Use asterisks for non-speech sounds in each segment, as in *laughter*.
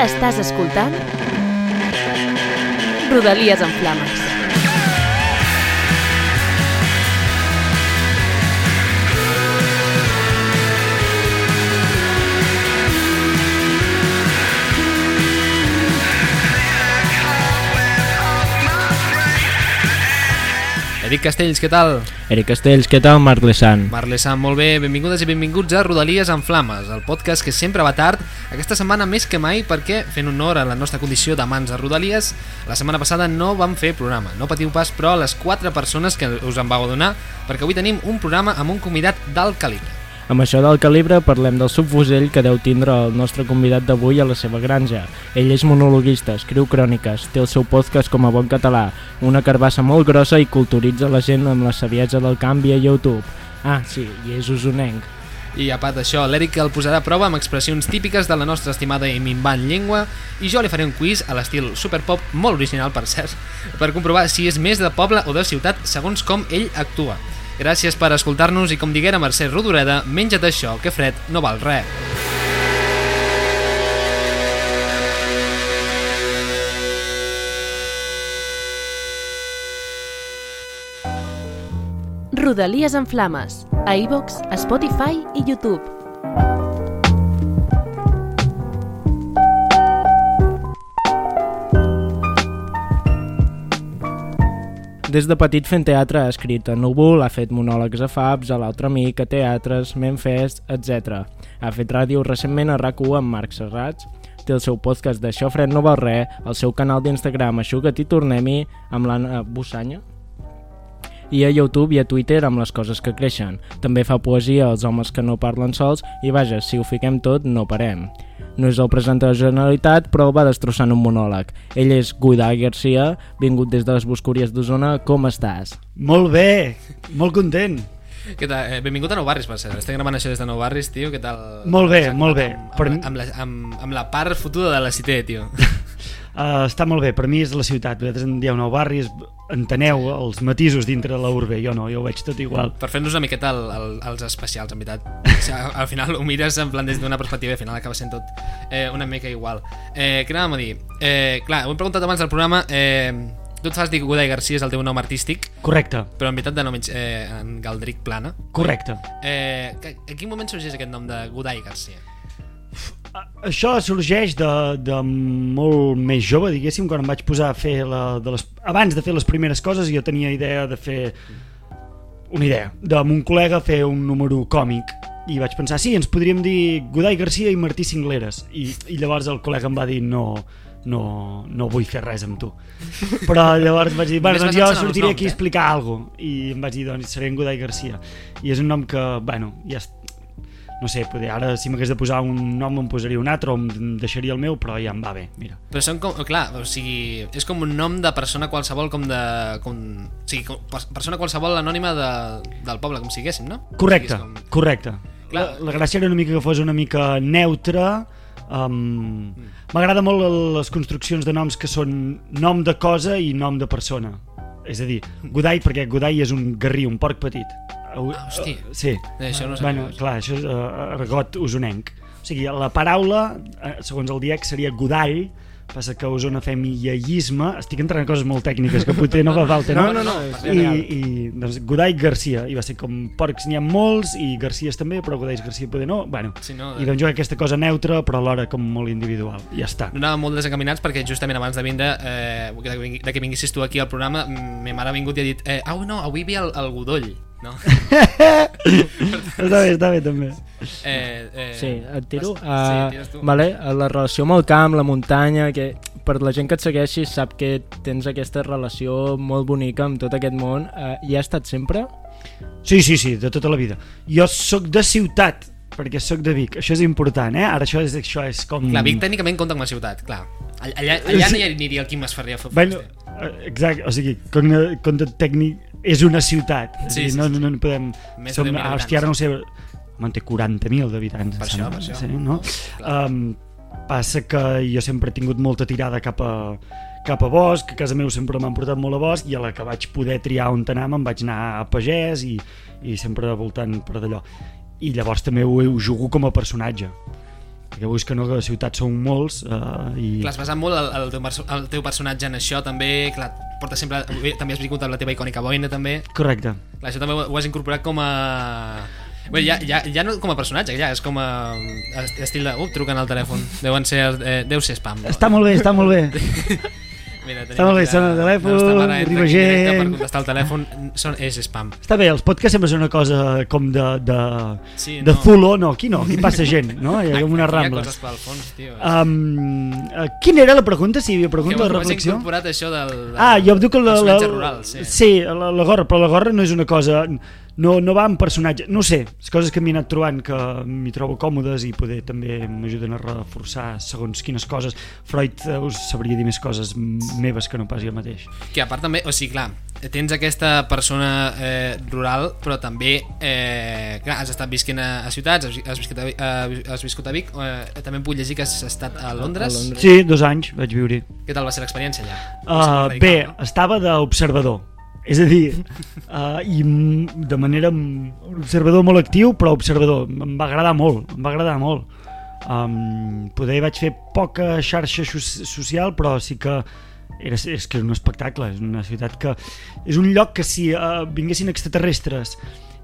Estàs escoltant Rodalies en Flames. Eric Castells, què tal? Eric Castells, què tal, Marc Lessant? Marc Lessant, molt bé, benvingudes i benvinguts a Rodalies en Flames, el podcast que sempre va tard, aquesta setmana més que mai perquè, fent honor a la nostra condició d'amants de Rodalies, la setmana passada no vam fer programa, no patiu pas, però les quatre persones que us en vau donar, perquè avui tenim un programa amb un convidat d'alt calibre. Amb això del calibre parlem del subfusell que deu tindre el nostre convidat d'avui a la seva granja. Ell és monologuista, escriu cròniques, té el seu podcast com a bon català, una carbassa molt grossa i culturitza la gent amb la saviesa del canvi a YouTube. Ah, sí, i és usonenc. I a part d'això, l'Eric el posarà a prova amb expressions típiques de la nostra estimada i minvant llengua i jo li faré un quiz a l'estil superpop, molt original per cert, per comprovar si és més de poble o de ciutat segons com ell actua. Gràcies per escoltar-nos i com diguera Mercè Rodoreda, menja't això, que fred no val res. Rodalies en Flames. A iVox, a Spotify i YouTube. Des de petit fent teatre ha escrit a Núvol, ha fet monòlegs a Fabs, a l'altre amic, a teatres, Memfest, etc. Ha fet ràdio recentment a RAC1 amb Marc Serrats, té el seu podcast d'Això Fred no val res, el seu canal d'Instagram Aixuga't i tornem-hi amb l'Anna Bussanya, i a YouTube i a Twitter amb les coses que creixen. També fa poesia als homes que no parlen sols i vaja, si ho fiquem tot, no parem. No és el presentador de la Generalitat, però el va destrossant un monòleg. Ell és Guidà Garcia, vingut des de les Boscúries d'Osona. Com estàs? Molt bé, molt content. Què tal? Eh, benvingut a Nou Barris, per cert. Estem gravant això des de Nou Barris, tio. Què tal? Molt bé, molt bé. Amb, Per amb, mi- amb, la, amb, amb la part fotuda de la cité, tio. Uh, *laughs* està molt bé, per mi és la ciutat. Vosaltres en dieu nou barris, enteneu els matisos dintre de la urbe. Jo no, jo ho veig tot igual. Per fer-nos una miqueta el, el, els especials, en veritat. O sigui, al, al final ho mires en plan des d'una perspectiva i al final acaba sent tot eh, una mica igual. Eh, què anàvem a dir? Eh, clar, ho hem preguntat abans del programa... Eh, tu et fas dir Godai Garcia és el teu nom artístic, Correcte, però en veritat de nom ets eh, en Galdric Plana. correcte. Eh, a quin moment sorgeix aquest nom de Godai Garcia? Això sorgeix de, de molt més jove, diguéssim, quan em vaig posar a fer la, de les, abans de fer les primeres coses jo tenia idea de fer una idea, d'amb un col·lega fer un número còmic. I vaig pensar, sí, ens podríem dir Godai Garcia i Martí Cingleres i, i llavors el col·lega em va dir no, no, no vull fer res amb tu. Però llavors vaig dir, bueno, doncs jo sortiré noms, aquí a eh? explicar alguna cosa. I em vaig dir, doncs seré en Godai Garcia. I és un nom que, bueno, ja est- no sé, poder, ara si m'hagués de posar un nom em posaria un altre o em deixaria el meu, però ja em va bé, mira. Però són com, clar, o sigui, és com un nom de persona qualsevol com de... Com, o sigui, com, pers- persona qualsevol anònima de, del poble, com siguéssim, no? Correcte, O sigui, és correcte. Clar. La, la gràcia era una mica que fos una mica neutre, um, m'agrada molt les construccions de noms que són nom de cosa i nom de persona. És a dir, Godai, perquè Godai és un garrí, un porc petit. Ah, hosti. Sí. Eh, això no. Bueno, clar, això és uh, argot usonenc. O sigui, la paraula, eh, segons el diec, seria Godall, passa que a Osona fem iaiisme, estic entrant en coses molt tècniques que potser no fa falta, no? No, no, no, I, i doncs, Godall Garcia, i va ser com porcs n'hi ha molts, i Garcies també, però Godalls Garcia poder no, bueno, Sí, no, i doncs jo aquesta cosa neutra, però alhora com molt individual, ja està. No anàvem molt desencaminats perquè justament abans de vindre, eh, de, que vinguessis tu aquí al programa, ma mare ha vingut i ha dit eh, au, no, avui ve el, el Godoll, no? *laughs* està bé, està bé també. Eh, eh, Sí, et tiro. Sí, Uh, tu. vale, la relació amb el camp, la muntanya, que per la gent que et segueixi sap que tens aquesta relació molt bonica amb tot aquest món. Uh, hi ha estat sempre? Sí, sí, sí, de tota la vida. Jo sóc de ciutat, perquè sóc de Vic, això és important, eh? Ara això és, això és com... Clar, Vic tècnicament compta com a ciutat, clar. Allà, allà, allà no hi aniria el Quim Masferrer a fer Bueno, eh, exacte, o sigui, com, com de tècnic és una ciutat. Sí, Sí, sí, no, sí. no, no podem... Més de som, 10.000 ah, habitants. hòstia, ara no sé... Home, té 40.000 d'habitants. Per això, per això. Sí, no? Um, passa que jo sempre he tingut molta tirada cap a, cap a bosc, a casa meu sempre m'han portat molt a bosc i a la que vaig poder triar on anar me'n vaig anar a pagès i, i sempre voltant per d'allò i llavors també ho, ho jugo com a personatge perquè vulguis que no, que a ciutat són molts uh, i... Clar, has basat molt el, el, teu, el teu personatge en això, també, clar, porta sempre, també has vingut amb la teva icònica boina, també. Correcte. Clar, això també ho, ho has incorporat com a... Bé, ja, ja, ja no com a personatge, ja és com a est- estil de... Uh, truquen al telèfon. Deuen ser, eh, deu ser spam. Està molt bé, està molt bé. *laughs* Mira, tenim bé, aquí el telèfon, la entra arriba gent. Per contestar el telèfon són, és spam. Està bé, els podcasts sempre són una cosa com de, de, Sí, de no. zulo, no, aquí no, aquí passa gent, no? Hi ha com unes *laughs* Aquí Hi ha coses pel fons, tio. Um, uh, quina era la pregunta, si hi havia que pregunta o has reflexió? incorporat això del... del Ah, jo em dic que la, la, rural, sí. sí la, la gorra, però la gorra no és una cosa... No, no va amb personatge, no sé, les coses que m'he anat trobant que m'hi trobo còmodes i poder també m'ajuden a reforçar segons quines coses. Freud eh, us sabria dir més coses meves que no pas jo mateix. Que a part també, o sigui, clar, tens aquesta persona eh, rural, però també eh, clar, has estat visquent a, a ciutats, has, viscut a, eh, has viscut a Vic, eh, també em puc llegir que has estat a Londres. A Londres. Sí, dos anys vaig viure. Què tal va ser l'experiència allà? Uh, Radical, bé, no? estava d'observador. És a dir, uh, i de manera observador molt actiu, però observador. Em va agradar molt, em va agradar molt. Um, poder vaig fer poca xarxa so- social, però sí que era, és que és un espectacle, és una ciutat que... És un lloc que si uh, vinguessin extraterrestres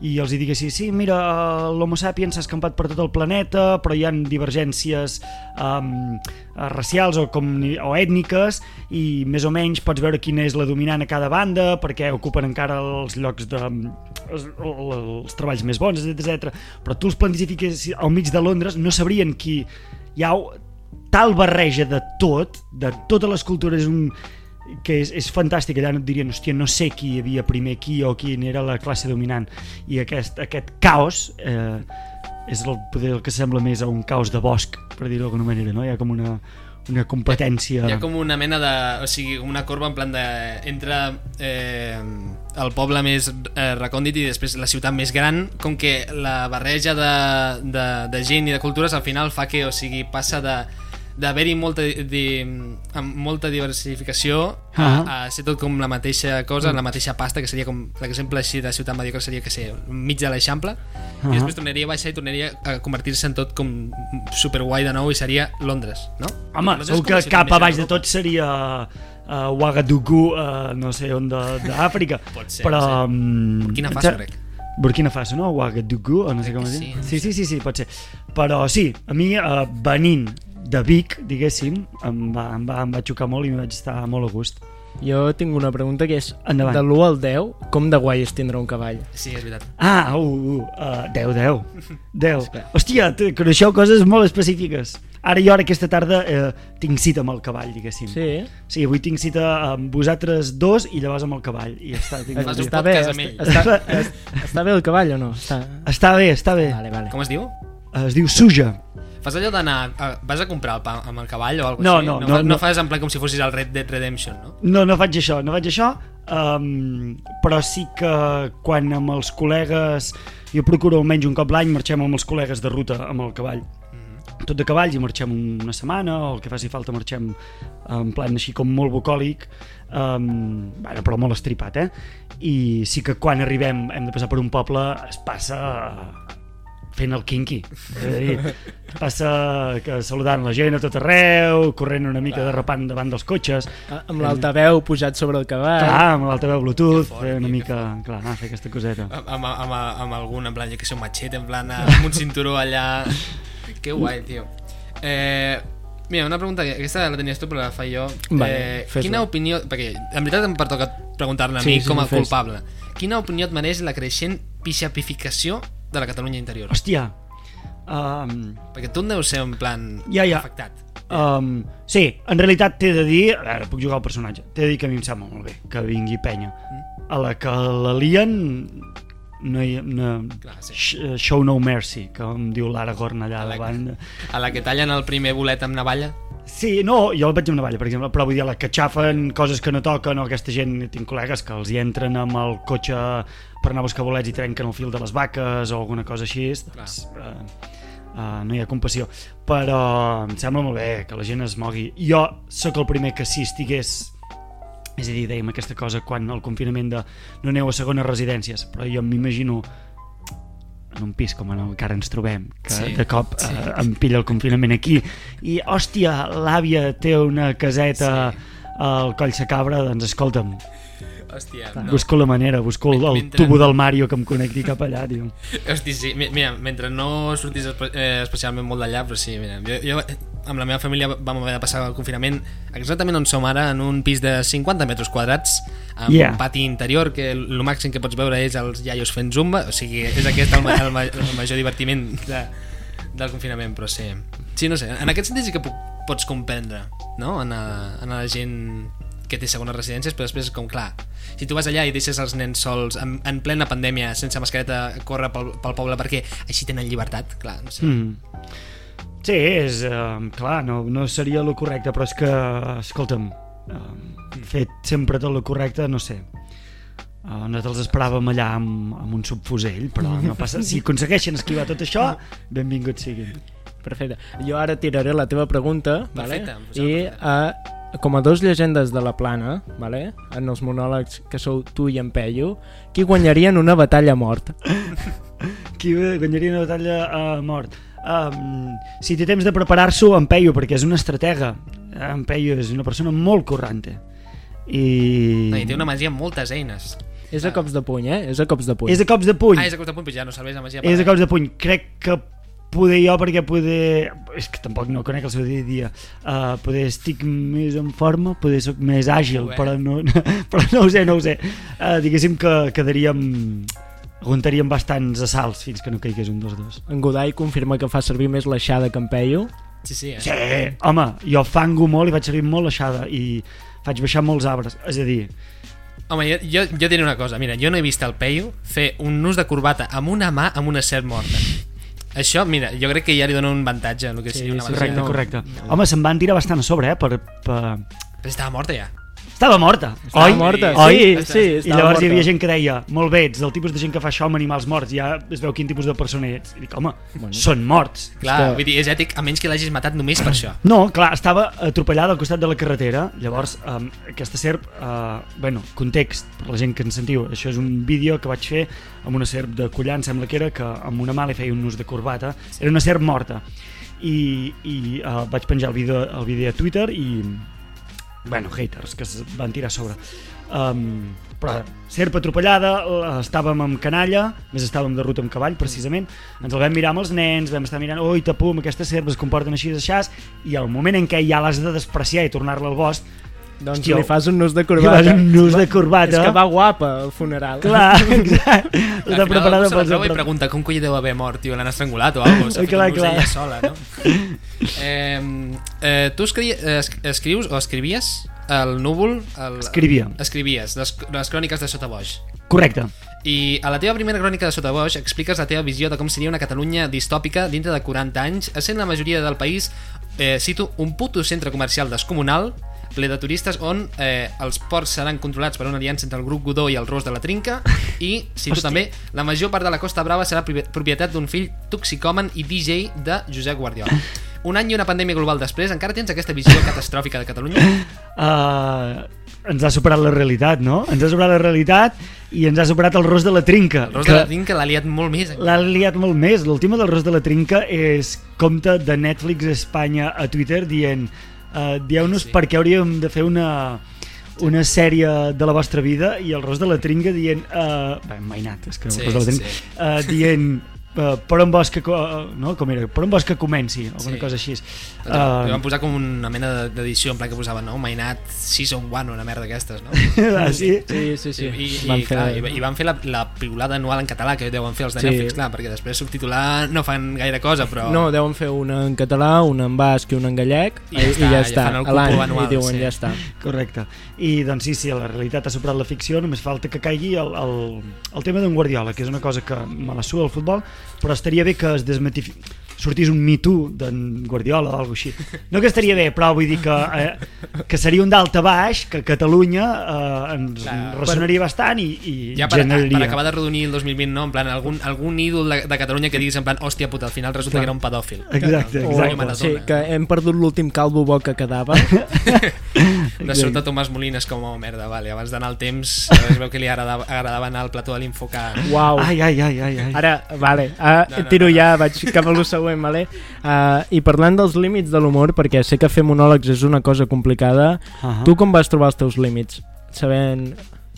i els hi diguessin, sí, mira, l'homo sapiens s'ha escampat per tot el planeta, però hi han divergències um, racials o, com, o ètniques i més o menys pots veure quina és la dominant a cada banda, perquè ocupen encara els llocs de... els, els treballs més bons, etc. Però tu els plantifiques al mig de Londres, no sabrien qui... Hi ha tal barreja de tot, de totes les cultures, un, que és, és fantàstic, allà no et dirien, hòstia, no sé qui hi havia primer aquí o quin era la classe dominant i aquest, aquest caos eh, és el, poder el que sembla més a un caos de bosc, per dir-ho d'alguna manera no? hi ha com una, una competència Hi ha com una mena de... O sigui, una corba en plan de... Entre eh, el poble més eh, recòndit i després la ciutat més gran, com que la barreja de, de, de gent i de cultures al final fa que, o sigui, passa de d'haver-hi molta, di, amb molta diversificació a, Ah. a ser tot com la mateixa cosa, la mateixa pasta, que seria com l'exemple així de ciutat mediocre seria que sé, mig de l'Eixample, Ah. i després tornaria a baixar i tornaria a convertir-se en tot com superguai de nou i seria Londres, no? Home, Londres segur que cap a baix de tot seria uh, Ouagadougou, uh, no sé on de- d'Àfrica, *laughs* Pot ser, però... um, Burkina Faso, em sa- crec. Burkina Faso, no? Ouagadougou, o no sé com es diu. Sí, sí, sí, sí, pot ser. Però sí, a mi, uh, venint de Vic, diguéssim, em va, em, va, em va xocar molt i em vaig estar molt a gust. Jo tinc una pregunta que és, Endavant. de l'1 al 10, com de guai és tindre un cavall? Sí, és veritat. Ah, uh, uh, uh, 10, 10. 10. Hòstia, coneixeu coses molt específiques. Ara jo, ara aquesta tarda, eh, tinc cita amb el cavall, diguéssim. Sí, Sí, avui tinc cita amb vosaltres dos i llavors amb el cavall. I ja està, tinc Fas un està bé, podcast amb ell. està, està, *laughs* està, està bé el cavall o no? Està... Està bé, està bé. Vale, vale. Com es diu? Es diu Suja. Fas allò d'anar... a- Vas a comprar el pa amb el cavall o alguna No, així? no, no, no, no. no fas en plan com si fossis el Red Dead Redemption, no? No, no faig això, no faig això, um, però sí que quan amb els col·legues, jo procuro almenys un cop l'any, marxem amb els col·legues de ruta amb el cavall. Tot de cavalls i marxem una setmana o el que faci falta marxem en plan així com molt bucòlic um, bueno, però molt estripat eh? i sí que quan arribem hem de passar per un poble es passa fent el kinky és a dir, passa que saludant la gent a tot arreu corrent una mica derrapant davant dels cotxes Ah, Amb l'altaveu pujat sobre el cavall. Clar, amb l'altaveu Bluetooth, fort, fer una mica... Clar, anar a fer aquesta coseta. Amb, amb, amb, amb algun, en plan, jo que sé, un machete, en plan, amb un cinturó allà... Que guai, tio. Eh, mira, una pregunta, que aquesta la tenies tu, però la faig jo. Vale, eh, quina opinió... Perquè en veritat em pertoca preguntar-la a Sí, mi sí, com a fes. culpable. Quina opinió et mereix la creixent pixapificació de la Catalunya interior? Hòstia, um, Perquè tu en deus ser, en plan, Ja, ja. afectat. um, sí, en realitat t'he de dir... A veure, puc jugar al personatge. T'he de dir que a mi em sembla molt bé que vingui penya. A la que la lien no hi no, Clar, sí. sh- show no mercy, que em diu l'Aragorn allà la- davant. A la que tallen el primer bolet amb navalla? Sí, no, jo el veig amb navalla, per exemple, però vull dir, la que xafen coses que no toquen, o aquesta gent, tinc col·legues que els hi entren amb el cotxe per anar a buscar bolets i trenquen el fil de les vaques o alguna cosa així, doncs, uh, uh, no hi ha compassió. Però em sembla molt bé que la gent es mogui. Jo sóc el primer que si estigués és a dir, dèiem aquesta cosa quan el confinament de no aneu a segones residències, però jo m'imagino en un pis com en el que ara ens trobem, que Sí, de cop sí. eh, em pilla el confinament aquí, i hòstia, l'àvia té una caseta Sí. al Coll Sacabra, doncs escolta'm, Hòstia, no. busco la manera, busco el, el Mentre- tubo del Mario que em connecti cap allà, tio. *laughs* Hosti, sí, mi- mira, mentre no sortis espe eh, especialment molt d'allà, però sí, mira, jo, jo amb la meva família vam haver de passar el confinament exactament on som ara, en un pis de 50 metres quadrats, amb Yeah. un pati interior, que el màxim que pots veure és els iaios fent zumba, o sigui, és aquest el, el, el major divertiment de, del confinament, però sí. Sí, no sé, en aquest sentit sí que puc, pots comprendre, no?, en, a, en a la gent que té segones residències, però després, com clar, si tu vas allà i deixes els nens sols en, en plena pandèmia, sense mascareta, córrer pel, pel poble perquè així tenen llibertat, clar, no sé. Mm. Sí, és, uh, clar, no, no seria lo correcte, però és que, escolta'm, uh, fet sempre tot lo correcte, no sé. Uh, nosaltres esperàvem allà amb, amb un subfusell, però no passa. Si aconsegueixen esquivar tot això, benvinguts siguin. Perfecte. Jo ara tiraré la teva pregunta, vale? Perfecte, pues i uh, com a dos llegendes de la plana, vale? en els monòlegs que sou tu i en Peyu, qui guanyaria en una batalla a mort? *laughs* Qui guanyaria una batalla a mort? Um, si té temps de preparar-s'ho, en Peyu, perquè és una estratega. En Peyu és una persona molt corrante. I... No, I té una magia amb moltes eines. És a cops de puny, eh? És a cops de puny. És a cops de puny. Ah, és a cop de puny, però ja no serveix la magia. És a cops de puny. Crec que poder jo, perquè poder... És que tampoc no conec el seu dia a dia. Uh, poder estic més en forma, poder soc més àgil, Bé. però no, *laughs* però no ho sé, no ho sé. Uh, diguéssim que quedaríem... Aguantaríem bastants assalts fins que no caigués un dels dos. En Godai confirma que fa servir més l'aixada que en Peyu. Sí, sí, eh? Sí, home, jo fango molt i vaig servir molt l'aixada i faig baixar molts arbres. És a dir, Home, jo, jo, jo diré una cosa, mira, jo no he vist el Peyu fer un nus de corbata amb una mà amb una serp morta. Això, mira, jo crec que ja li dona un avantatge el que Sí, sigui una sí, magia. correcte, no. correcte. Home, se'n van tirar bastant a sobre, eh? Per, per... Però estava morta ja. Estava morta. Estava oi? morta, Oi? sí, Estava- sí, I llavors hi morta. havia gent que deia, molt bé, ets del tipus de gent que fa això amb animals morts, ja es veu quin tipus de persona ets. I dic, home, Bueno. són morts. Clar, que- vull dir, és ètic, a menys que l'hagis matat només per això. No, clar, estava atropellada al costat de la carretera, llavors um, aquesta serp, uh, bueno, context, per la gent que ens sentiu, això és un vídeo que vaig fer amb una serp de collar, em sembla que era, que amb una mà li feia un nus de corbata, era una serp morta, i, i uh, vaig penjar el vídeo, el vídeo a Twitter i, bueno, haters que es van tirar a sobre. Um, però serp atropellada, estàvem amb canalla, més estàvem de ruta amb cavall, precisament, ens el vam mirar amb els nens, vam estar mirant, oi, tapum, aquestes serps es comporten així, aixàs, i al moment en què ja l'has de despreciar i tornar-la al bosc, Doncs Hòstia, li fas un nus de li corbata. vas un nus de corbata. És que va guapa al funeral. Clar, *laughs* exacte. Al Està final preparada algú se la i pregunta com coi deu haver mort, tio, l'han estrangulat o alguna cosa, Clar, clar. ella sola, no? *laughs* eh, eh, tu escri es- escrius o escrivies el núvol... El, Escrivia. Escrivies, les, les cròniques de Sota Boix. Correcte. I a la teva primera crònica de Sota Boix expliques la teva visió de com seria una Catalunya distòpica dintre de 40 anys, essent la majoria del país, eh, cito, un puto centre comercial descomunal, ple de turistes on eh, els ports seran controlats per una aliança entre el grup Godó i el Ros de la Trinca *laughs* i, cito Hòstia. també, la major part de la Costa Brava serà propi- propietat d'un fill toxicòman i DJ de Josep Guardiola. *laughs* Un any i una pandèmia global després, encara tens aquesta visió catastròfica de Catalunya? *laughs* Uh, ens ha superat la realitat, no? Ens ha superat la realitat i ens ha superat el ros de la trinca. El Ros que de la Trinca l'ha liat molt més. L'ha liat molt més. L'última del ros de la trinca és compte de Netflix Espanya a Twitter dient uh, dieu-nos Sí. per què hauríem de fer una una sèrie de la vostra vida i el ros de la trinca dient uh, bé, mai anat, és que Sí, el ros de la sí, trinca sí. uh, dient uh, per on vols que, uh, no? com era, per on vols que comenci alguna Sí. cosa així Uh, uh, van posar com una mena de- d'edició en plan que posava, no? Mainat Season 1 o una merda d'aquestes, no? *laughs* ah, sí? Sí, sí, sí. I, i, Van i, clar, i, i van fer la, la piulada anual en català que deuen fer els de Sí. Netflix, clar, perquè després subtitular no fan gaire cosa, però... No, deuen fer una en català, una en basc i una en gallec I ja està, i ja ja està, fan el a l'any, i diuen sí. ja està. Correcte. I doncs sí, sí, la realitat ha superat la ficció, només falta que caigui el, el, el tema d'en Guardiola, que és una cosa que me la sua el futbol, però estaria bé que es desmitifi... sortís un Me Too d'en Guardiola o alguna així. No que estaria bé, però vull dir que, eh, que seria un d'alta baix, que Catalunya eh, ens Clar, ressonaria bastant i, i Ja per, generaria... per acabar de rodonir el 2020, no? En plan, algun, algun ídol de, de Catalunya que diguis en plan, hòstia puta, al final resulta Clar. que era un pedòfil. Exacte, O exacte. una maratona. Sí, que hem perdut l'últim calvo bo que quedava. *laughs* De sobte Tomàs Molines com, oh, merda, vale, abans d'anar al temps es veu que li agradava, agradava anar al plató de l'Infocar. Uau. Ai, ai, ai, ai, ai. Ara, vale, uh, No, no, tiro no, no. ja, vaig cap a lo següent, vale? Uh, I parlant dels límits de l'humor, perquè sé que fer monòlegs és una cosa complicada, Uh tu com vas trobar els teus límits? Sabent,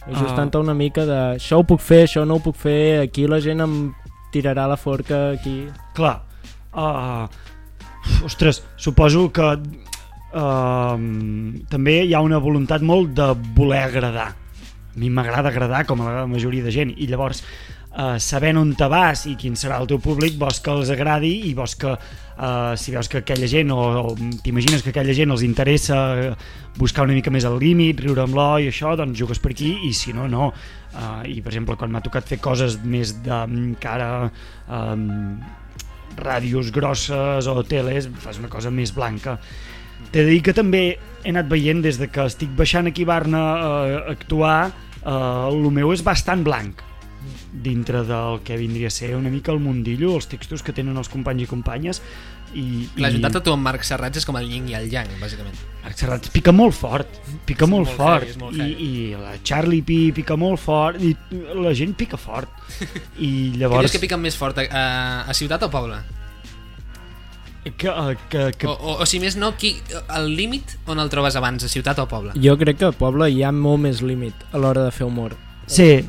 ajustant-te una mica de això ho puc fer, això no ho puc fer, aquí la gent em tirarà la forca, aquí... Clar. Uh, ostres, suposo que uh, també hi ha una voluntat molt de voler agradar. A mi m'agrada agradar com a la majoria de gent i llavors uh, sabent on te vas i quin serà el teu públic vols que els agradi i vols que uh, si veus que aquella gent o, o t'imagines que aquella gent els interessa eh, buscar una mica més el límit, riure amb l'o i això, doncs jugues per aquí i si no, no. Uh, I per exemple, quan m'ha tocat fer coses més de mm, cara um, ràdios grosses o teles, fas una cosa més blanca. T'he de dir que també he anat veient des de que estic baixant aquí a Barna eh, a actuar, eh, el meu és bastant blanc dintre del que vindria a ser una mica el mundillo, els textos que tenen els companys i companyes i, La i juntat a tu amb Marc Serrats és com el yin i el yang, bàsicament. Marc Serrats pica molt fort, pica És molt, molt fort heavy, molt I, i la Charlie P pica molt fort i la gent pica fort *laughs* i llavors dius que piquen més fort, a, a ciutat o poble? Que, eh, que, que, O, o, o si més no, qui, el límit on el trobes abans, a ciutat o poble? Jo crec que a poble hi ha molt més límit a l'hora de fer humor. Sí,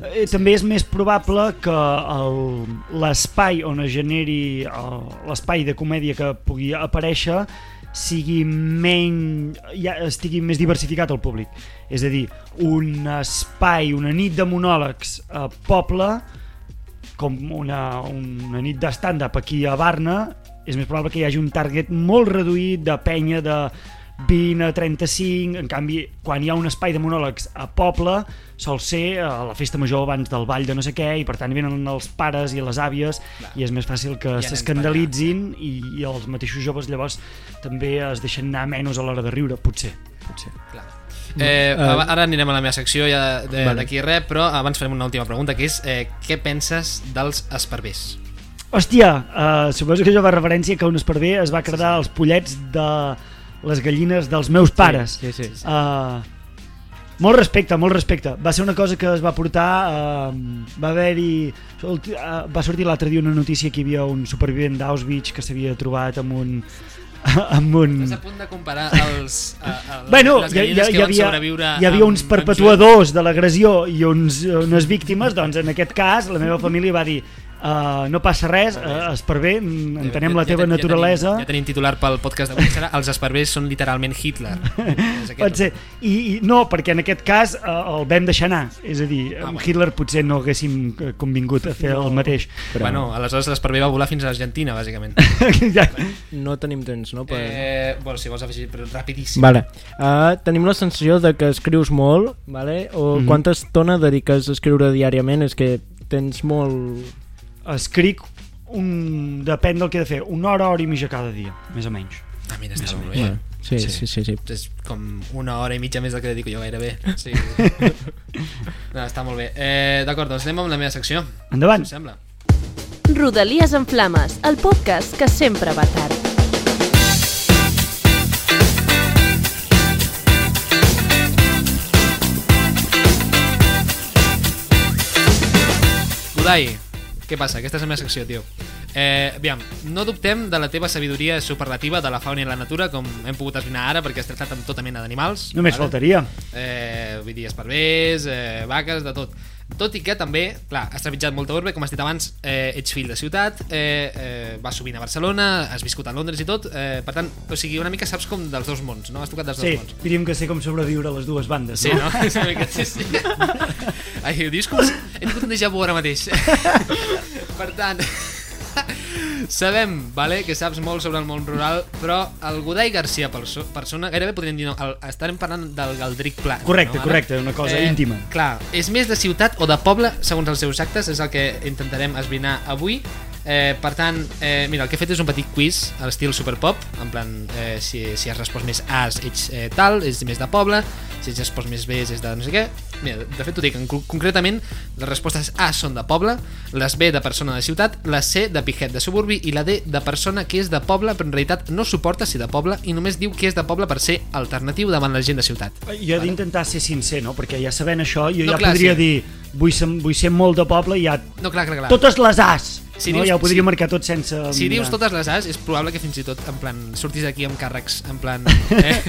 Eh, també és més probable que el- l'espai on es generi l'espai de comèdia que pugui aparèixer sigui menys ja estigui més diversificat el públic és a dir, un espai una nit de monòlegs a poble com una, una nit de stand-up aquí a Barna és més probable que hi hagi un target molt reduït de penya de 20 a 35, en canvi quan hi ha un espai de monòlegs a poble sol ser a la festa major abans del ball de no sé què i per tant venen els pares i les àvies Clar. i és més fàcil que nens s'escandalitzin i, i els mateixos joves llavors també es deixen anar menys a l'hora de riure, potser, potser. Clar. Eh, Eh, ara anirem a la meva secció ja de- vale. d'aquí res, però abans farem una última pregunta, que és eh, què penses dels esparvers? Hòstia, uh, suposo que això va referència que un esparver es va credar els pollets de les gallines dels meus pares. Sí, sí. sí. Uh, molt respecte, molt respecte. Va ser una cosa que es va portar... Uh, va haver-hi... Uh, va sortir l'altre dia una notícia que hi havia un supervivent d'Auschwitz que s'havia trobat amb un... *laughs* amb un... Estàs a punt de comparar els, a, a, Bueno, les hi, hi, gallines hi, que van havia, sobreviure hi havia uns perpetuadors de l'agressió i uns, unes víctimes, doncs en aquest cas la meva família va dir uh, no passa res, uh, Esparver, Julen. entenem Ja- la ja teva ten- naturalesa. Ja tenim, ja tenim titular pel podcast d'avui, serà Els esparvers són literalment Hitler. *laughs* Pot ser. I, I no, perquè en aquest cas eh, el vam deixar anar. És a dir, Ah, amb. Hitler potser no haguéssim eh, convingut a fer el mateix. Però Bueno, aleshores l'esparver va volar fins a l'Argentina, bàsicament. *laughs* ja. no tenim temps, no? Per... Eh, bueno, si vols afegir, però rapidíssim. Vale. Uh, tenim la sensació de que escrius molt, vale? o Mhm. quanta estona dediques a escriure diàriament? És que tens molt... Escric un... depèn del que he de fer, una hora, hora i mitja cada dia, més o menys. Ah, mira, està molt bé. Bueno, sí, sí, sí, sí, sí. És com una hora i mitja més del que dedico jo gairebé. Sí. *laughs* no, està molt bé. Eh, D'acord, doncs anem amb la meva secció. Endavant. Si us sembla. Rodalies en Flames, el podcast que sempre va tard. Budai, què passa? Aquesta és la meva secció, tio. Eh, aviam, no dubtem de la teva sabidoria superlativa de la fauna i la natura, com hem pogut esbrinar ara, perquè has tractat amb tota mena d'animals. Només faltaria. Eh, vull dir, esparvers, eh, vaques, de tot. Tot i que també, clar, has trepitjat molta urbe, com has dit abans, eh, ets fill de ciutat, eh, eh, vas sovint a Barcelona, has viscut a Londres i tot, eh, per tant, o sigui, una mica saps com dels dos mons, no? Has tocat dels Sí, dos mons. diríem que sé com sobreviure a les dues bandes. Sí, no? És *laughs* una mica, sí, sí. Ai, ho dius com. He tingut un déjà vu ara mateix. *laughs* per tant, sabem vale, que saps molt sobre el món rural, però el Godai Garcia perso persona, gairebé podríem dir, no, el, estarem parlant del Galdric Pla. Correcte, no, ara? correcte, una cosa íntima. Clar, és més de ciutat o de poble, segons els seus actes, és el que intentarem esbrinar avui. Eh, per tant, eh, mira, el que he fet és un petit quiz a l'estil superpop, en plan, eh, si, si has respost més A's ets eh, tal, ets més de poble, si has respost més B's és de no sé què. Mira, de fet t'ho dic, en, concretament les respostes A són de poble, les B de persona de ciutat, la C de pijet de suburbi i la D de persona que és de poble però en realitat no suporta ser de poble i només diu que és de poble per ser alternatiu davant la gent de ciutat. Jo he d'intentar ser sincer, no? Perquè ja sabent això, jo No, ja clar, podria sí. dir vull ser, vull ser molt de poble i ja... No, clar, clar, clar. Totes les As! Si no? dius- ja ho podria si- marcar tot sense... Si dius totes les A's, és probable que fins i tot en plan surtis d'aquí amb càrrecs en plan *laughs* eh,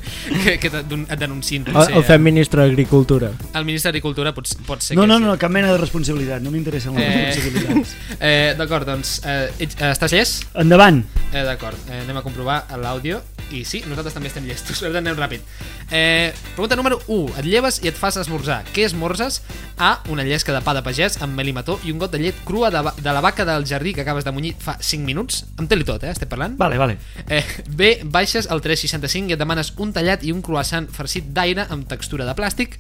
que, que et denunciïn. El, potser, el fem ministre d'Agricultura. El ministre d'Agricultura pot, pot ser No, no, sí. no, cap mena de responsabilitat, no m'interessen les Eh, responsabilitats. *laughs* eh, D'acord, doncs, eh, eh, estàs llest? Endavant! Eh, D'acord, eh, anem a comprovar l'àudio i sí, nosaltres també estem llestos, per *laughs* tant anem ràpid. Eh, pregunta número 1. Et lleves i et fas esmorzar. Què esmorzes? A. Una llesca de pa de pagès amb mel i mató i un got de llet crua de, de la vaca del jardí que acabes de munyir fa 5 minuts. Amb té-li tot, eh? Estem parlant? Vale, vale. Eh, B. Baixes al 365 i et demanes un tallat i un croissant farcit d'aire amb textura de plàstic.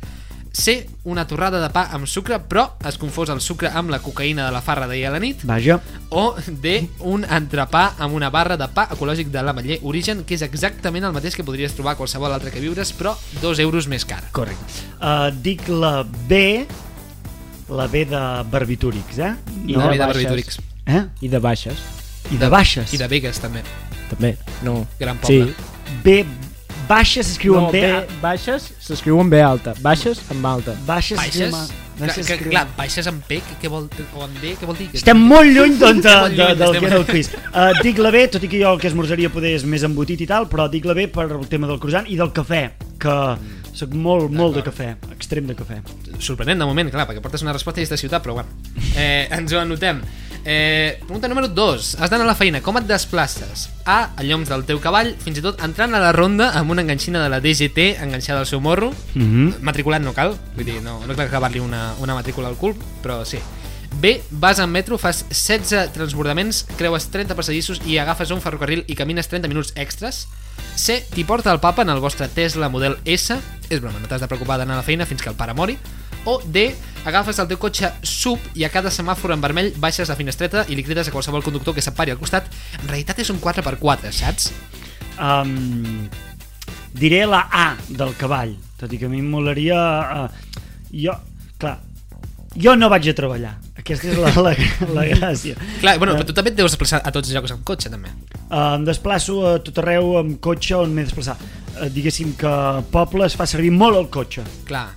C. Una torrada de pa amb sucre, però es confós el sucre amb la cocaïna de la farra d'ahir a la nit. Vaja. O D. Un entrepà amb una barra de pa ecològic de l'Ametller Origen, que és exactament el mateix que podries trobar a qualsevol altre que viures, però 2 euros més car. Correcte. Uh, dic la B, la B de barbitúrics, eh? I no, de vida baixes. barbitúrics. Eh? I de baixes, I de baixes. I de Vegas, també. també. No. Gran poble. Sí. B, baixes s'escriu No, amb B. B, baixes s'escriu amb B alta. Baixes amb alta. Baixes, Baixes? s'escriu amb- baixes clar, s'escriu- clar, baixes amb P, què, vol, o amb D, què vol dir? Estem molt lluny *laughs* doncs, de, de, del que era el quiz. Uh, dic la B, tot i que jo el que esmorzaria poder és més embotit i tal, però dic la B per el tema del croissant i del cafè, que sóc molt, molt de cafè, extrem de cafè. sorprenent de moment, clar, perquè portes una resposta i és de ciutat, però bueno, eh, *laughs* ens ho anotem. Eh, pregunta número 2. Has d'anar a la feina. Com et desplaces? A. A lloms del teu cavall, fins i tot entrant a la ronda amb una enganxina de la DGT enganxada al seu morro. Mm -hmm. Matriculat no cal, vull dir, no, no cal acabar-li una, una matrícula al cul, però sí. B. Vas en metro, fas 16 transbordaments, creues 30 passadissos i agafes un ferrocarril i camines 30 minuts extras. C. T'hi porta el papa en el vostre Tesla model S. És broma, no t'has de preocupar d'anar a la feina fins que el pare mori. O D. Agafes el teu cotxe sub i a cada semàfor en vermell baixes la finestreta i li crides a qualsevol conductor que se't pari al costat. En realitat és un 4x4, saps? Um, diré la A del cavall, tot i que a mi em molaria... Uh, jo, clar, jo no vaig a treballar. Aquesta és la, la, la gràcia. Clar, bueno, però tu també et deus desplaçar a tots els llocs amb cotxe, també. Uh, em desplaço a tot arreu amb cotxe on m'he desplaçat. Uh, diguéssim que poble es fa servir molt el cotxe. Clar,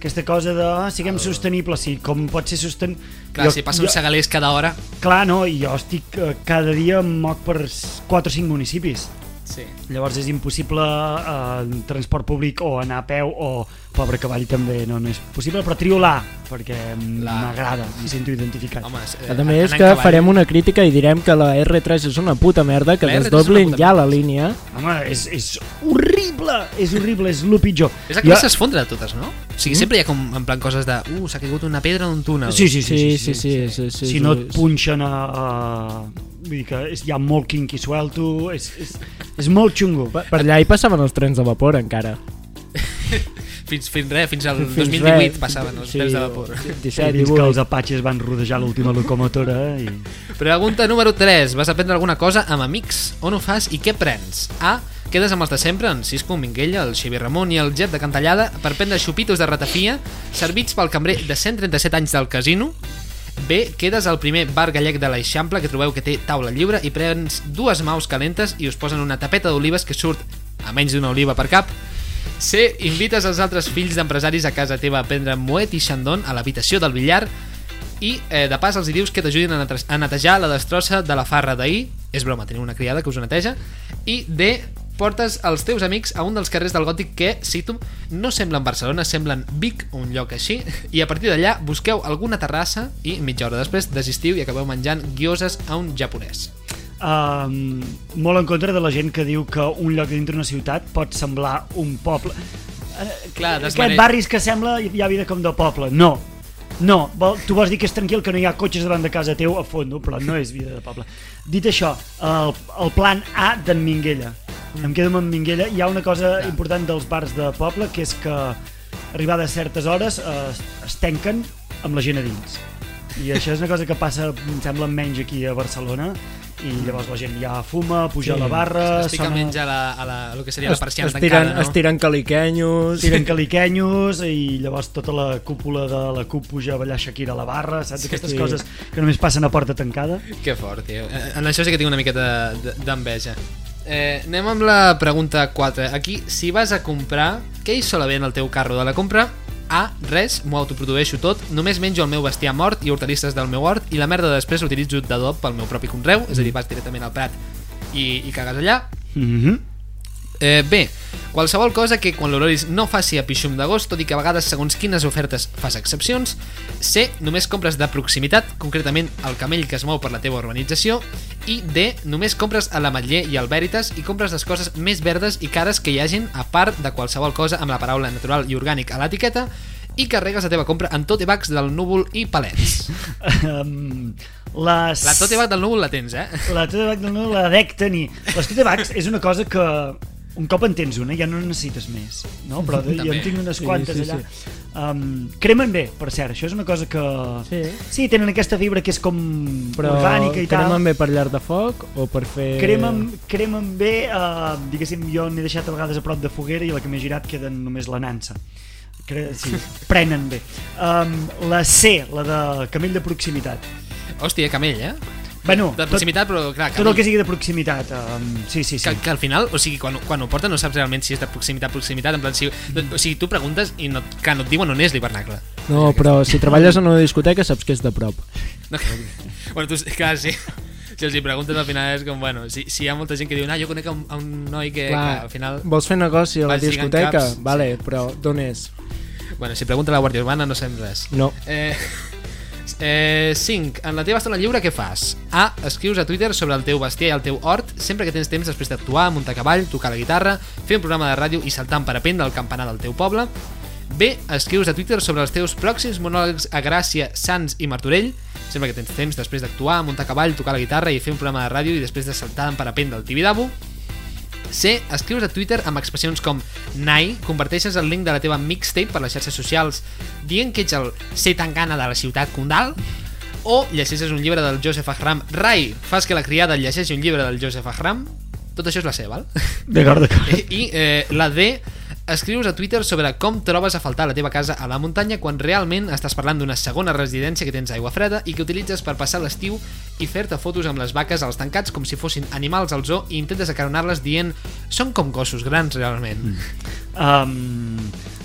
Aquesta cosa de ah, siguem sostenibles, sí, com pot ser sostenible... clar si passa un segalers cada hora... Clar, no, i jo estic uh, cada dia em moc per 4 o 5 municipis. Sí. Llavors és impossible eh, en transport públic o anar a peu o pobre cavall també no, no és possible, però trio l'A perquè m'agrada, m'hi sento identificat. Home, eh, més anant que cavall- farem una crítica i direm que la R3 és una puta merda, que La R3 és desdoblin ja la sí. línia. Home, és, és horrible, és horrible, és el pitjor. És la que més s'esfondra de totes, no? O sigui, sempre hi ha com, en plan, coses de... Uh, s'ha caigut una pedra en un túnel. Sí, sí, sí. Sí, sí, sí. sí, sí, si no sí, et sí. punxen a... a vull dir que és, hi ha molt quinqui suelto, és, és, és molt xungo. Per, per allà hi passaven els trens de vapor encara. *laughs* Fins, fins res, fins al Fins 2018 res. passaven els Sí, trens de vapor. 17, *laughs* Dins que 18. els apatxes van rodejar l'última locomotora i... Pregunta número 3. Vas a prendre alguna cosa amb amics. On ho fas i què prens? A. Quedes amb els de sempre, en Cisco, en Minguella, el Xavi Ramon i el Jet de Cantallada per prendre xupitos de ratafia servits pel cambrer de 137 anys del casino. B. Quedes al primer bar gallec de l'Eixample que trobeu que té taula lliure i prens dues maus calentes i us posen una tapeta d'olives que surt a menys d'una oliva per cap. C. Invites els altres fills d'empresaris a casa teva a prendre moet i xandón a l'habitació del billar i eh, de pas els hi dius que t'ajudin a, netejar la destrossa de la farra d'ahir és broma, teniu una criada que us neteja i D, portes els teus amics a un dels carrers del Gòtic que, cito, no semblen Barcelona, semblen Vic, un lloc així, i a partir d'allà busqueu alguna terrassa i mitja hora després desistiu i acabeu menjant guioses a un japonès. um, molt en contra de la gent que diu que un lloc dintre una ciutat pot semblar un poble. Eh, Clar, Aquest desmere- barris que sembla hi ha vida com de poble. No, no, tu vols dir que és tranquil, que no hi ha cotxes davant de casa teu a fondo, però no és vida de poble. Dit això, el, el plan A d'en Minguella. Em quedo amb en Minguella. Hi ha una cosa Clar. important dels bars de poble, que és que arribades certes hores eh, es, es tanquen amb la gent a dins. I això és una cosa que passa, em sembla, menys aquí a Barcelona, i llavors la gent ja fuma, puja Sí. a la barra, Es pica menys a la, a la, el que seria la persiana estiren, tancada, no? estiren caliquenyos... tiren caliquenyos i llavors tota la cúpula de la CUP puja a ballar Shakira a la barra, saps? Sí, Aquestes sí. coses que només passen a porta tancada. Que fort, tio. Eh, En això sí que tinc una miqueta de- d'enveja. Eh, anem amb la pregunta 4. Aquí, si vas a comprar, què hi sol haver en el teu carro de la compra? A. Res, m'ho autoprodueixo tot, només menjo el meu bestiar mort i hortalisses del meu hort i la merda després l'utilitzo d'adob pel meu propi conreu, és a dir, vas directament al prat i, i cagues allà. Mm -hmm. Eh, bé, qualsevol cosa que quan l'holoris no faci a pixum d'agost, tot i que a vegades segons quines ofertes fas excepcions. C. Només compres de proximitat, concretament el camell que es mou per la teva urbanització. I D. Només compres a l'Ametller i al Veritas i compres les coses més verdes i cares que hi hagin a part de qualsevol cosa amb la paraula natural i orgànic a l'etiqueta i carregues la teva compra en tote bags del núvol i palets. *laughs* um, les... La tote bag del núvol la tens, eh? La tote bag no la dec tenir. Les tote bags és una cosa que un cop en tens una ja no necessites més, no? Però de, *laughs* jo També. en tinc unes Sí, quantes sí, allà. Um, cremen bé, per cert, això és una cosa que... Sí. Sí, tenen aquesta fibra que és com Però orgànica i tal. cremen bé per llar de foc o per fer... Cremen, cremen bé, uh, diguéssim, jo n'he deixat a vegades a prop de foguera i la que m'he girat queden només la nansa. Cre sí, *laughs* prenen bé. Um, la C, la de camell de proximitat. Hòstia, camell, eh? Bueno, De proximitat, però clar, tot, tot el que sigui de proximitat. Um, sí, sí, sí. Que, que al final, o sigui, quan, quan ho porten no saps realment si és de proximitat, proximitat, en plan, si, o sigui, tu preguntes i no, que no et diuen on és l'hivernacle. No, però si treballes en una discoteca saps que és de prop. No, bueno, tu, clar, sí. Si els hi preguntes al final és com, bueno, si, si hi ha molta gent que diu, ah, jo conec a un, a un noi que, que al final... Vols fer negoci a la discoteca? caps. Vale, però d'on és? Bueno, si pregunta a la Guàrdia Urbana no sabem res. No. Eh, eh, 5. En la teva estona lliure què fas? A. Escrius a Twitter sobre el teu bestiar i el teu hort sempre que tens temps després d'actuar, muntar cavall, tocar la guitarra, fer un programa de ràdio i saltar en parapent del campanar del teu poble. B. Escrius a Twitter sobre els teus pròxims monòlegs a Gràcia, Sants i Martorell sempre que tens temps després d'actuar, muntar cavall, tocar la guitarra i fer un programa de ràdio i després de saltar en parapent del Tibidabo. C. Escrius a Twitter amb expressions com Nai, converteixes el link de la teva mixtape per les xarxes socials dient que ets el C. Tangana de la ciutat condal o llegeixes un llibre del Joseph Ahram Rai, fas que la criada llegeixi un llibre del Joseph Ahram tot això és la C, val? D'acord, d'acord. I, i eh, la D escrius a Twitter sobre com trobes a faltar la teva casa a la muntanya quan realment estàs parlant d'una segona residència que tens aigua freda i que utilitzes per passar l'estiu i fer-te fotos amb les vaques als tancats com si fossin animals al zoo i intentes acaronar-les dient són com gossos grans realment. Um,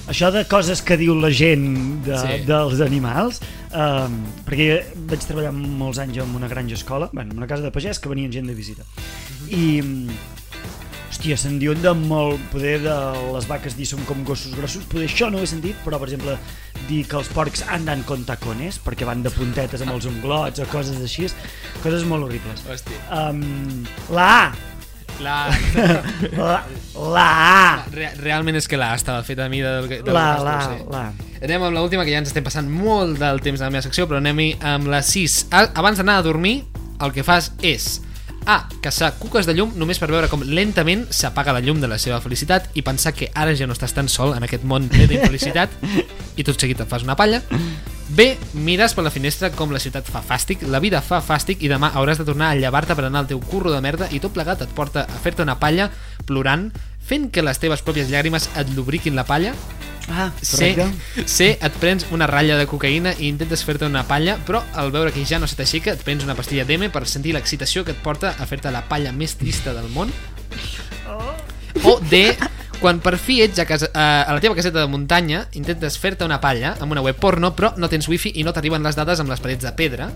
això de coses que diu la gent de, Sí. dels animals, um, perquè vaig treballar molts anys en una granja escola, bueno, en una casa de pagès que venien gent de visita. I, mm, hòstia, se'n diuen de molt, poder de les vaques dir són com gossos grossos, poder això no ho he sentit, però per exemple dir que els porcs andan con tacones, perquè van de puntetes amb els unglots o coses així, coses molt horribles. Hòstia. Um, la A, La, *laughs* la, la A, re, realment és que la estava feta a mida del, del la, la, sí. la. Anem amb l'última, que ja ens estem passant molt del temps de la meva secció, però anem amb la 6. A- Abans d'anar a dormir, el que fas és A. Caçar cuques de llum només per veure com lentament s'apaga la llum de la seva felicitat i pensar que ara ja no estàs tan sol en aquest món ple d'infelicitat i tot seguit et fas una palla. B. Mires per la finestra com la ciutat fa fàstic, la vida fa fàstic i demà hauràs de tornar a llevar-te per anar al teu curro de merda i tot plegat et porta a fer-te una palla plorant, fent que les teves pròpies llàgrimes et lubriquin la palla Ah, C. C, et prens una ratlla de cocaïna i intentes fer-te una palla, però al veure que ja no se t'aixeca, et prens una pastilla d'M per sentir l'excitació que et porta a fer-te la palla més trista del món. O D, quan per fi ets a, casa, a la teva caseta de muntanya, intentes fer-te una palla amb una web porno, però no tens wifi i no t'arriben les dades amb les parets de pedra.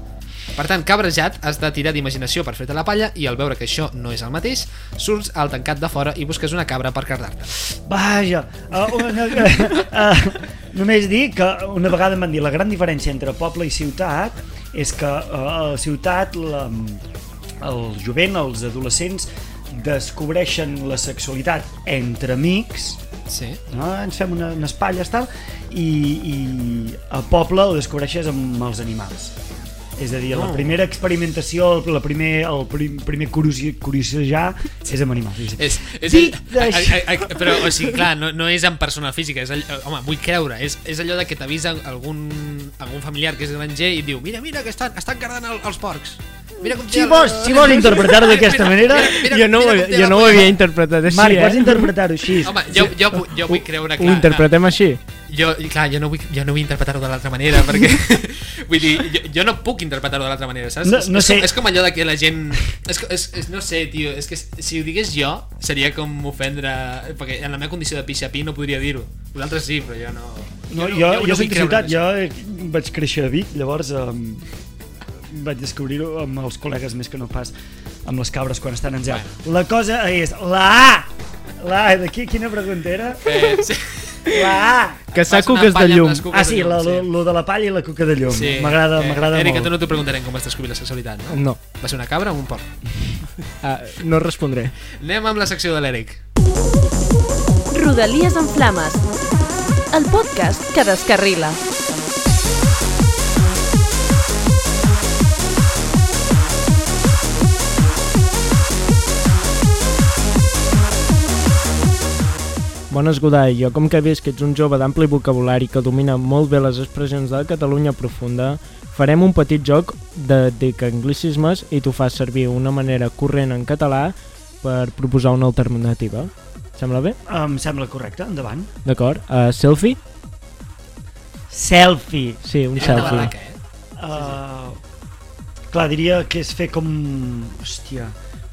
Per tant, cabrejat, has de tirar d'imaginació per fer-te la palla i al veure que això no és el mateix, surts al tancat de fora i busques una cabra per cardar-te. Vaja, uh, una, uh, només dir que una vegada em van dir la gran diferència entre poble i ciutat és que uh, a la ciutat la, el jovent, els adolescents descobreixen la sexualitat entre amics Sí. no? ens fem una, unes palles tal i, i al poble ho descobreixes amb els animals És a dir, la No. primera experimentació, la primer, el prim, primer curiosi- curiosejar és amb animals. És, és all- això. a- a- a- però, o sigui, clar, no, no és en persona física, és all, home, vull creure, és, és allò de que t'avisa algun, algun familiar que és granger i diu, mira, mira, que estan, estan guardant el, els porcs. Mira com Si el- vols, si vols interpretar-ho d'aquesta manera, jo no, ho, com té jo la no ho havia interpretat així, Marc, eh? pots interpretar-ho així. Home, jo, jo, jo vull creure, Ho clar, interpretem així? Jo, clar, jo no vull, jo no vull interpretar-ho de l'altra manera, perquè... *laughs* vull dir, jo, jo no puc interpretar-ho de l'altra manera, saps? No- És- no és, sé. com, és com allò de que la gent... És, és, és, no sé, tio, és que si ho digués jo, seria com ofendre... Perquè en la meva condició de pixapí no podria dir-ho. Vosaltres sí, però jo no... No, jo, jo, no soc vull de creure ciutat, jo eh, vaig créixer a Vic, llavors eh, vaig descobrir-ho amb els col·legues més que no pas amb les cabres quan estan en zel. La cosa és la A! La A, de qui, quina pregunta era? Eh, sí. *laughs* La A! Que s'ha cuques de palla amb llum. Ah, de sí, llum, la, lo, lo de la palla i la cuca de llum. Sí. M'agrada Eh, m'agrada Eric, a molt. tu no t'ho preguntarem com vas descobrir la sexualitat, no? No, Va ser una cabra o un porc? ah, no respondré. Anem amb la secció de l'Eric. Rodalies en Flames. El podcast que descarrila. Bones, Godai. Jo, com que he vist que ets un jove d'ampli vocabulari que domina molt bé les expressions de la Catalunya profunda, farem un petit joc de, de que anglicismes i tu fas servir una manera corrent en català per proposar una alternativa. Sembla bé? Em sembla correcte, endavant. D'acord. Uh, selfie? Selfie. Sí, un Directe a la selfie. eh? Uh, clar, diria que és fer com... Hòstia,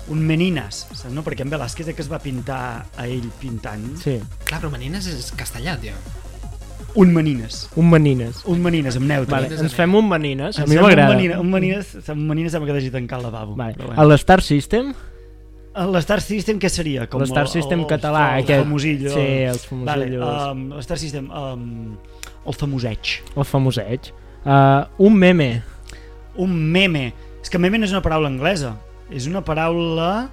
un menines, saps, no? Perquè en Velázquez que es va pintar a ell pintant. Sí, Clar, però Manines és castellà, tio. Un menines. un manines. Un menines amb neutre. Vale, ens fem un manines. A mi m'agrada. Un menines, un menines, un menines sembla que hagi tancat el lavabo. Vale. Però A bueno. l'Star System? L'Star System què seria? Com L'Star el- System el- català, El, aquest. famosillo. Sí, els famosillos. Vale, um, L'Star System, um, el famoseig. El famoseig. Uh, un meme. Un meme. És que meme no és una paraula anglesa. És una paraula...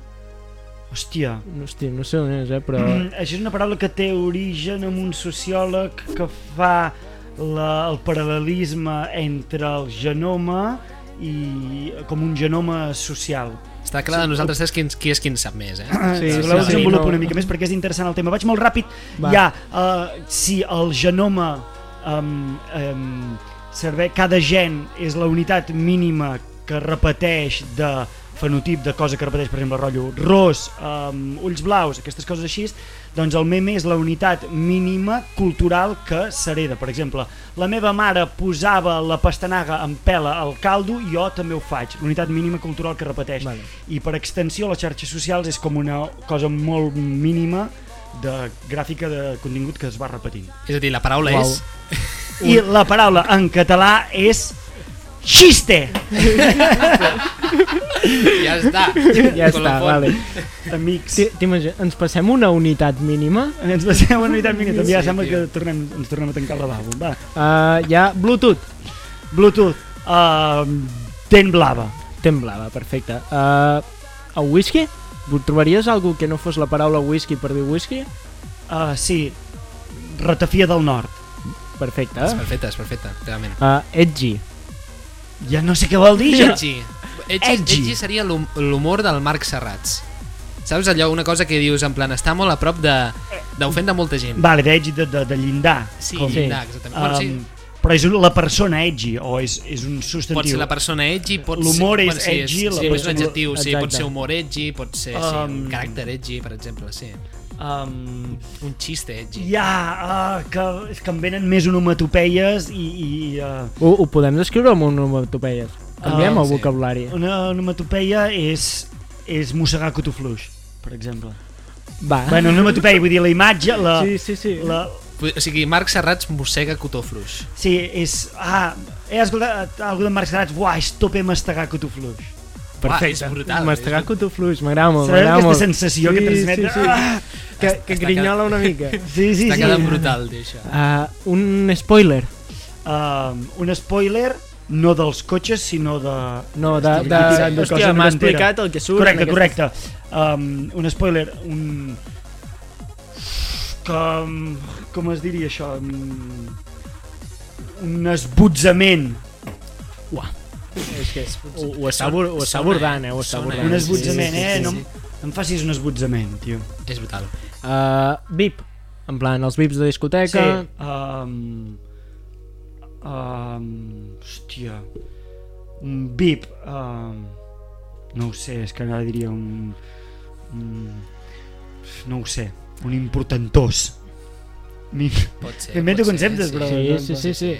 Hòstia. Hosti, no sé on és, eh, però... Mm, això és una paraula que té origen en un sociòleg que fa la, el paral·lelisme entre el genoma i com un genoma social. Està clar de nosaltres tres qui, qui és qui en sap més, eh? Sí, sí, voleu sí, desenvolupo no. una mica més perquè és interessant el tema. Vaig molt ràpid. Va. Ha, uh, si el genoma um, um, servei, cada gen és la unitat mínima que repeteix de fenotip de cosa que repeteix, per exemple, rotllo ros, um, ulls blaus, aquestes coses així, doncs el meme és la unitat mínima cultural que s'hereda. Per exemple, la meva mare posava la pastanaga en pela al caldo i jo també ho faig. L'unitat mínima cultural que repeteix. Vale. I per extensió, les xarxes socials és com una cosa molt mínima de gràfica de contingut que es va repetint. És a dir, la paraula Uau. és... I la paraula en català és xiste! Ja està. Ja està, vale. Amics, Ti- T'imagines, ens passem una unitat mínima? ens passem una unitat mínima. També ja Sí, sembla tio. que tornem, ens tornem a tancar el lavabo. Va. Uh, ha Bluetooth. Bluetooth, uh, dent blava. Temblava, perfecte. Uh, el whisky? Trobaries algú que no fos la paraula whisky per dir whisky? Uh, sí, ratafia del nord. Perfecte. És perfecte, és perfecte, realment. Uh, edgy. Ja no sé què vol dir. Edgy. Edgy, Edgy. edgy seria l'hum- l'humor del Marc Serrats. Saps allò, una cosa que dius en plan, està molt a prop de d'ofendre molta gent. Vale, d'edgy de, de, de llindar. Sí, com, llindar, exactament. Bueno, sí, Um, però és la persona edgy o és, és un pot substantiu? ser la persona edgy, pot ser... L'humor és bueno, sí, edgy, la sí, és un persona- adjectiu, sí, pot Exacte. ser humor edgy, pot ser sí, un Um, caràcter edgy, per exemple, sí. Um, Un xiste edgy. hi ha uh, que, és que em venen més onomatopeies i, i uh, Ho, ho podem descriure amb onomatopeies. Canviem Ah, el sí. vocabulari. una onomatopeia és, és mossegar cotofluix, per exemple. Va. Bueno, una onomatopeia, vull dir, la imatge, la, sí, sí, sí. la, O sigui, Marc Serrats mossega cotofluix. sí, és... Ah, he escoltat algú de Marc Serrats, uah, és tope mastegar cotofluix. Perfecte. és brutal. Mastegar és... cotofluix, m'agrada molt. Sabeu m'agrada aquesta molt. sensació que transmet? Sí, sí. Ah! Que, que Està grinyola una mica. *laughs* Sí, sí, Està sí. quedant brutal, tio, això. Uh, un spoiler. Um, un spoiler no dels cotxes, sinó de... No, de... De, tirant de hòstia, m'ha explicat el que surt. Correcte, correcte. Um, un spoiler, un... Com, com es diria això? Un, un esbutzament. Uah. És que ho, ho, està, ho està abordant, eh? Ho està Sona, abordant. Un sí, esbotzament, sí, sí, eh? sí, No, sí. no em facis un esbotzament, tio. És brutal. Uh, VIP, en plan, els VIPs de discoteca... Um, um, hòstia. Un VIP. Um, no ho sé, és que ara diria un... un no ho sé. Un importantós. Mi- Pot ser. M'invento pot ser, conceptes, però- Sí, sí, sí, sí.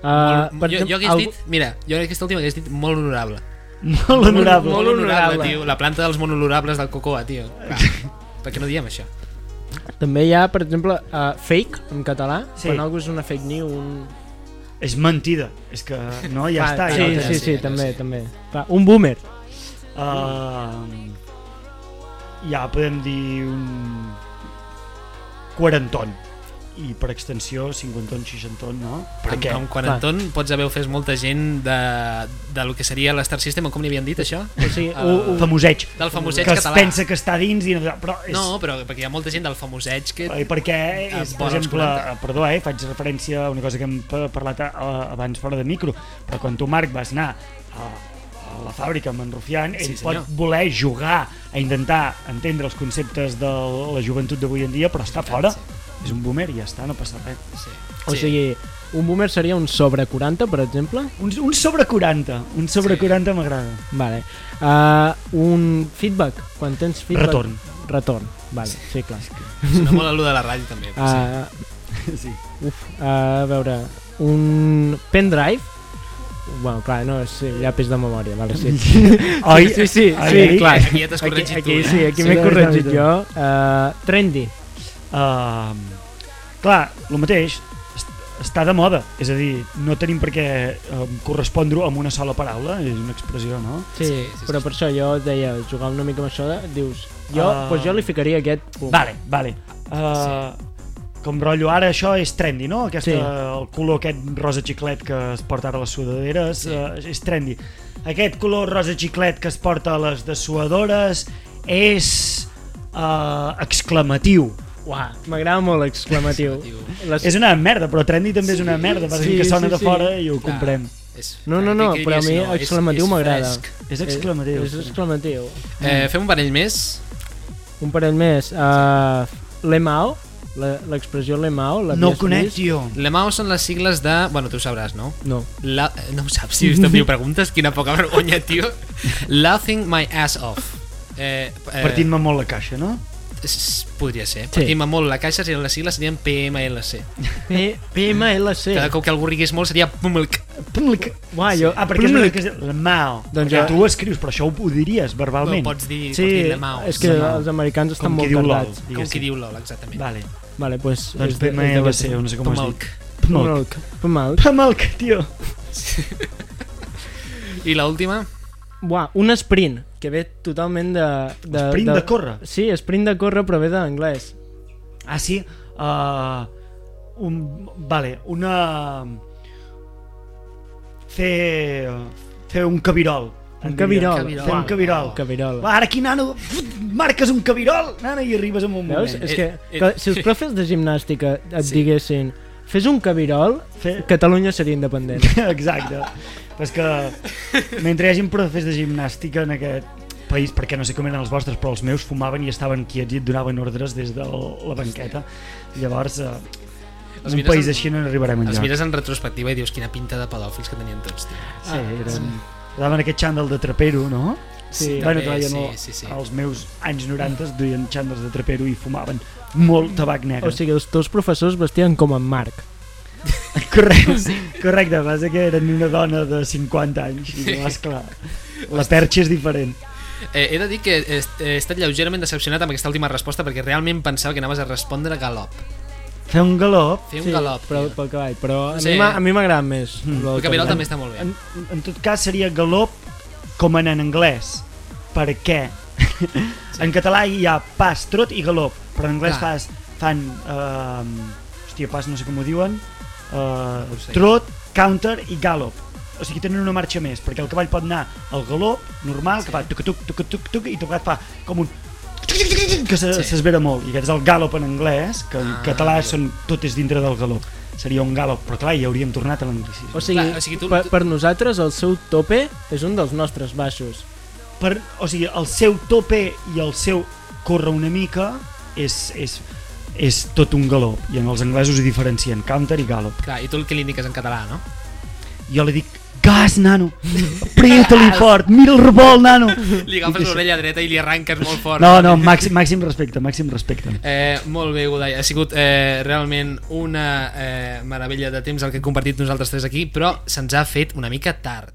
Uh, Molt, per jo, jo exemple, hagués algú- dit, mira, jo aquesta última hagués dit molt honorable. *laughs* Molt honorable. molt honorable. tio. La planta dels molt honorables del Cocoa, tio. Va, *laughs* per què no diem això? També hi ha, per exemple, uh, fake, en català, Sí. quan algú és una fake news, un... És mentida. És que no, ja *laughs* Va, està. sí, ja sí, sí, sí, també, sí. també. Va, un boomer. Uh, ja podem dir un quaranton i per extensió cinquanton, seixanton, no? Per Amb, què? amb quaranton pots haver ofès molta gent de, de lo que seria l'Star System, o com li havien dit això? O sigui, Uh, un, Famoseig. Del famoseig que es català. pensa que està dins i no, però és, No, però perquè hi ha molta gent del famoseig que... Eh, perquè és, per exemple, 40. perdó, eh, faig referència a una cosa que hem pa- parlat a, a, abans fora de micro, però quan tu, Marc, vas anar a, a la fàbrica amb en Rufián, ell Sí, pot voler jugar a intentar entendre els conceptes de la joventut d'avui en dia, però està fora. Sí. És un boomer i ja està, no passa res. Sí. o Sí. sigui, un boomer seria un sobre 40, per exemple? Un, un sobre 40, un sobre Sí. 40 m'agrada. Vale. Uh, un feedback, quan tens feedback... Retorn. Retorn, vale, sí, clar. Sona *laughs* molt a lo de la ràdio, també. sí. Uh, Sí. uf, uh, a veure, un pendrive, Bueno, clar, no, sí, llapis de memòria, vale, sí. *laughs* Oi? Sí, sí, Ai, sí, ai. clar. Aquí ja t'has Aquí, corregit aquí, tu, eh? sí, aquí Sí, m'he corregit jo. Uh, trendy. Uh, clar, el mateix, est- està de moda, és a dir, no tenim per què uh, correspondre amb una sola paraula, és una expressió, no? Sí, Sí, sí, però sí. per això jo et deia, jugar una mica amb això, dius, jo, Ah. pues jo li ficaria aquest punt. Vale, vale. Uh, Com rotllo ara això és trendy, no? Aquesta, Sí. El color aquest rosa xiclet que es porta ara a les sudaderes Sí. uh, és trendy. Aquest color rosa xiclet que es porta a les dessuadores és uh, exclamatiu. Uah, m'agrada molt l'exclamatiu. Exclamatiu. Les... És una merda, però trendy també és una merda, sí, sí, que sona sí, de sí. fora i ho Clar. comprem. És, No, no, no, però a mi no? És- exclamatiu és m'agrada. És exclamatiu. És exclamatiu. Eh, fem un parell més. Un parell més. Uh, Lemao, la- l'expressió Lemao, No l'havies ho conec, vist? tio. Lemao són les sigles de... Bueno, tu ho sabràs, no? No. La... No ho saps, si t'envio preguntes, quina poca vergonya, tio. *laughs* Laughing my ass off. Eh, eh, Partint-me molt la caixa, no? Podria ser. Sí. Partint-me molt la caixa, si les sigles serien PMLC. P PMLC. Cada cop que algú rigués molt seria PMLC. Plc. Uah, jo... Ah, perquè és una que és el Mao. Doncs perquè jo- tu ho escrius, però això ho, ho diries No, verbalment. pots dir, Sí, pots dir Lemao. és que els americans estan Com qui molt diu LOL. tardats. Com qui diu LOL, exactament. Vale. Vale, pues... Doncs PMLC, no sé com es diu. PMLC. Pmalc. Pamalc, tio. I l'última? Buah, un sprint, que ve totalment de... de Sprint de córrer? Sí, sprint de córrer, però ve d'anglès. Ah, sí? Uh, un, vale, una... Fer... Fer un cabirol. Un cabirol. cabirol. Fer un cabirol. Un cabirol. Va, ara aquí, nano, marques un cabirol, nano, i arribes en un Veus? moment. És Eh, que, eh, que si els profes de gimnàstica et Sí. diguessin fes un cabirol, Fer... Catalunya seria independent. *laughs* Exacte. Però és que mentre hi hagi profes de gimnàstica en aquest país, perquè no sé com eren els vostres, però els meus fumaven i estaven quiets i et donaven ordres des de la banqueta. Llavors, eh, Els un país en- així no arribarem Els enlloc. mires en retrospectiva i dius quina pinta de pedòfils que tenien tots, tio. Sí, eren... Daven aquest xandall de trapero, no? Sí, bueno, també, sí, no, sí, sí. als meus anys 90 duien xandalls de trapero i fumaven molt tabac negre. O sigui, els teus professors vestien com en Marc. *laughs* Correcte, sí. correcte, passa que eren una dona de 50 anys i llavors, clar, la perxa és diferent. Eh, he de dir que he, he estat lleugerament decepcionat amb aquesta última resposta perquè realment pensava que anaves a respondre galop. Fer un galop, Fer un galop, però, pel cavall. Però a Sí. mi m'ha- a mi m'agrada més. Mm. El cabirol cavall. també està molt bé. en, en tot cas seria galop com en, en anglès. Per què? En català hi ha pas, trot i galop, però en anglès Clar. fas, fan... Uh, hòstia, pas no sé com ho diuen. Uh, No ho sé. trot, counter i gallop. O sigui, tenen una marxa més, perquè el cavall pot anar al galop normal, que fa tuc-tuc, tuc-tuc, tuc, i tocat fa com un que se- Sí. s'esvera molt, i aquest és el gallop en anglès, que en Ah, català amigo. són, tot és dintre del galop. seria un galop, però clar, ja hauríem tornat a l'anglicisme. O sigui, Clar, o sigui, tu- per, tu- per nosaltres el seu tope és un dels nostres baixos. Per, o sigui, el seu tope i el seu córrer una mica és, és, és tot un galop, i en els anglesos hi diferencien counter i galop. Clar, i tu el que li indiques en català, no? Jo li dic, gas, nano, apreta-li *laughs* fort, mira el revolt, nano. Li agafes l'orella dreta i li arranques molt fort. No, no, màxim, màxim respecte, màxim respecte. Eh, molt bé, Godai. Ha sigut eh, realment una eh, meravella de temps el que hem compartit nosaltres tres aquí, però se'ns ha fet una mica tard.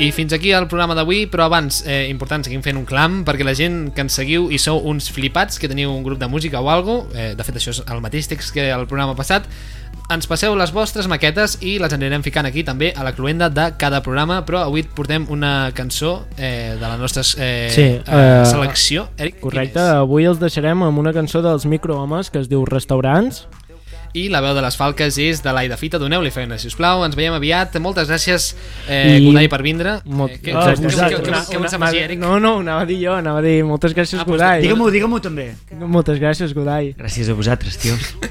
I fins aquí el programa d'avui, però abans, eh, important, seguim fent un clam perquè la gent que ens seguiu i sou uns flipats, que teniu un grup de música o algo, eh, de fet això és el mateix text que el programa passat, ens passeu les vostres maquetes i les anirem ficant aquí també a la cluenda de cada programa, però avui portem una cançó eh, de la nostra eh, Sí, eh, eh, selecció. Eric, Correcte, avui els deixarem amb una cançó dels microhomes que es diu Restaurants. I la veu de les falques és de l'Aida Fita, doneu-li feina, si us plau, ens veiem aviat, moltes gràcies I- eh, Godai per vindre. Molt... Eh, què, Ah, què, què, vosaltres. què, què, què vols afegir, Eric? No, no, anava a dir jo, anava a dir moltes gràcies, Ah, Godai. Digue-m'ho, digue-m'ho també. Moltes gràcies, Godai. Gràcies a vosaltres, tios. *laughs*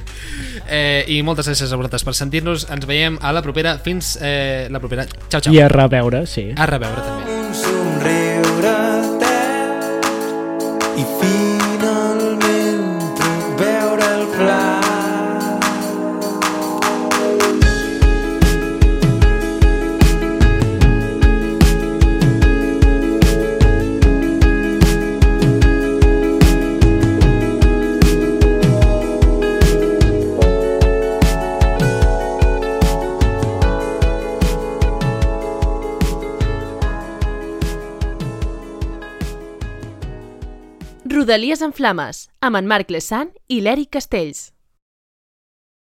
Eh, I moltes gràcies a vosaltres per sentir-nos. Ens veiem a la propera. Fins eh, la propera. Xau, xau. I a reveure, sí. A reveure també. un somriure tern i finalment veure el clar. Rodalies en Flames, amb en Marc Lesan i l'Eric Castells.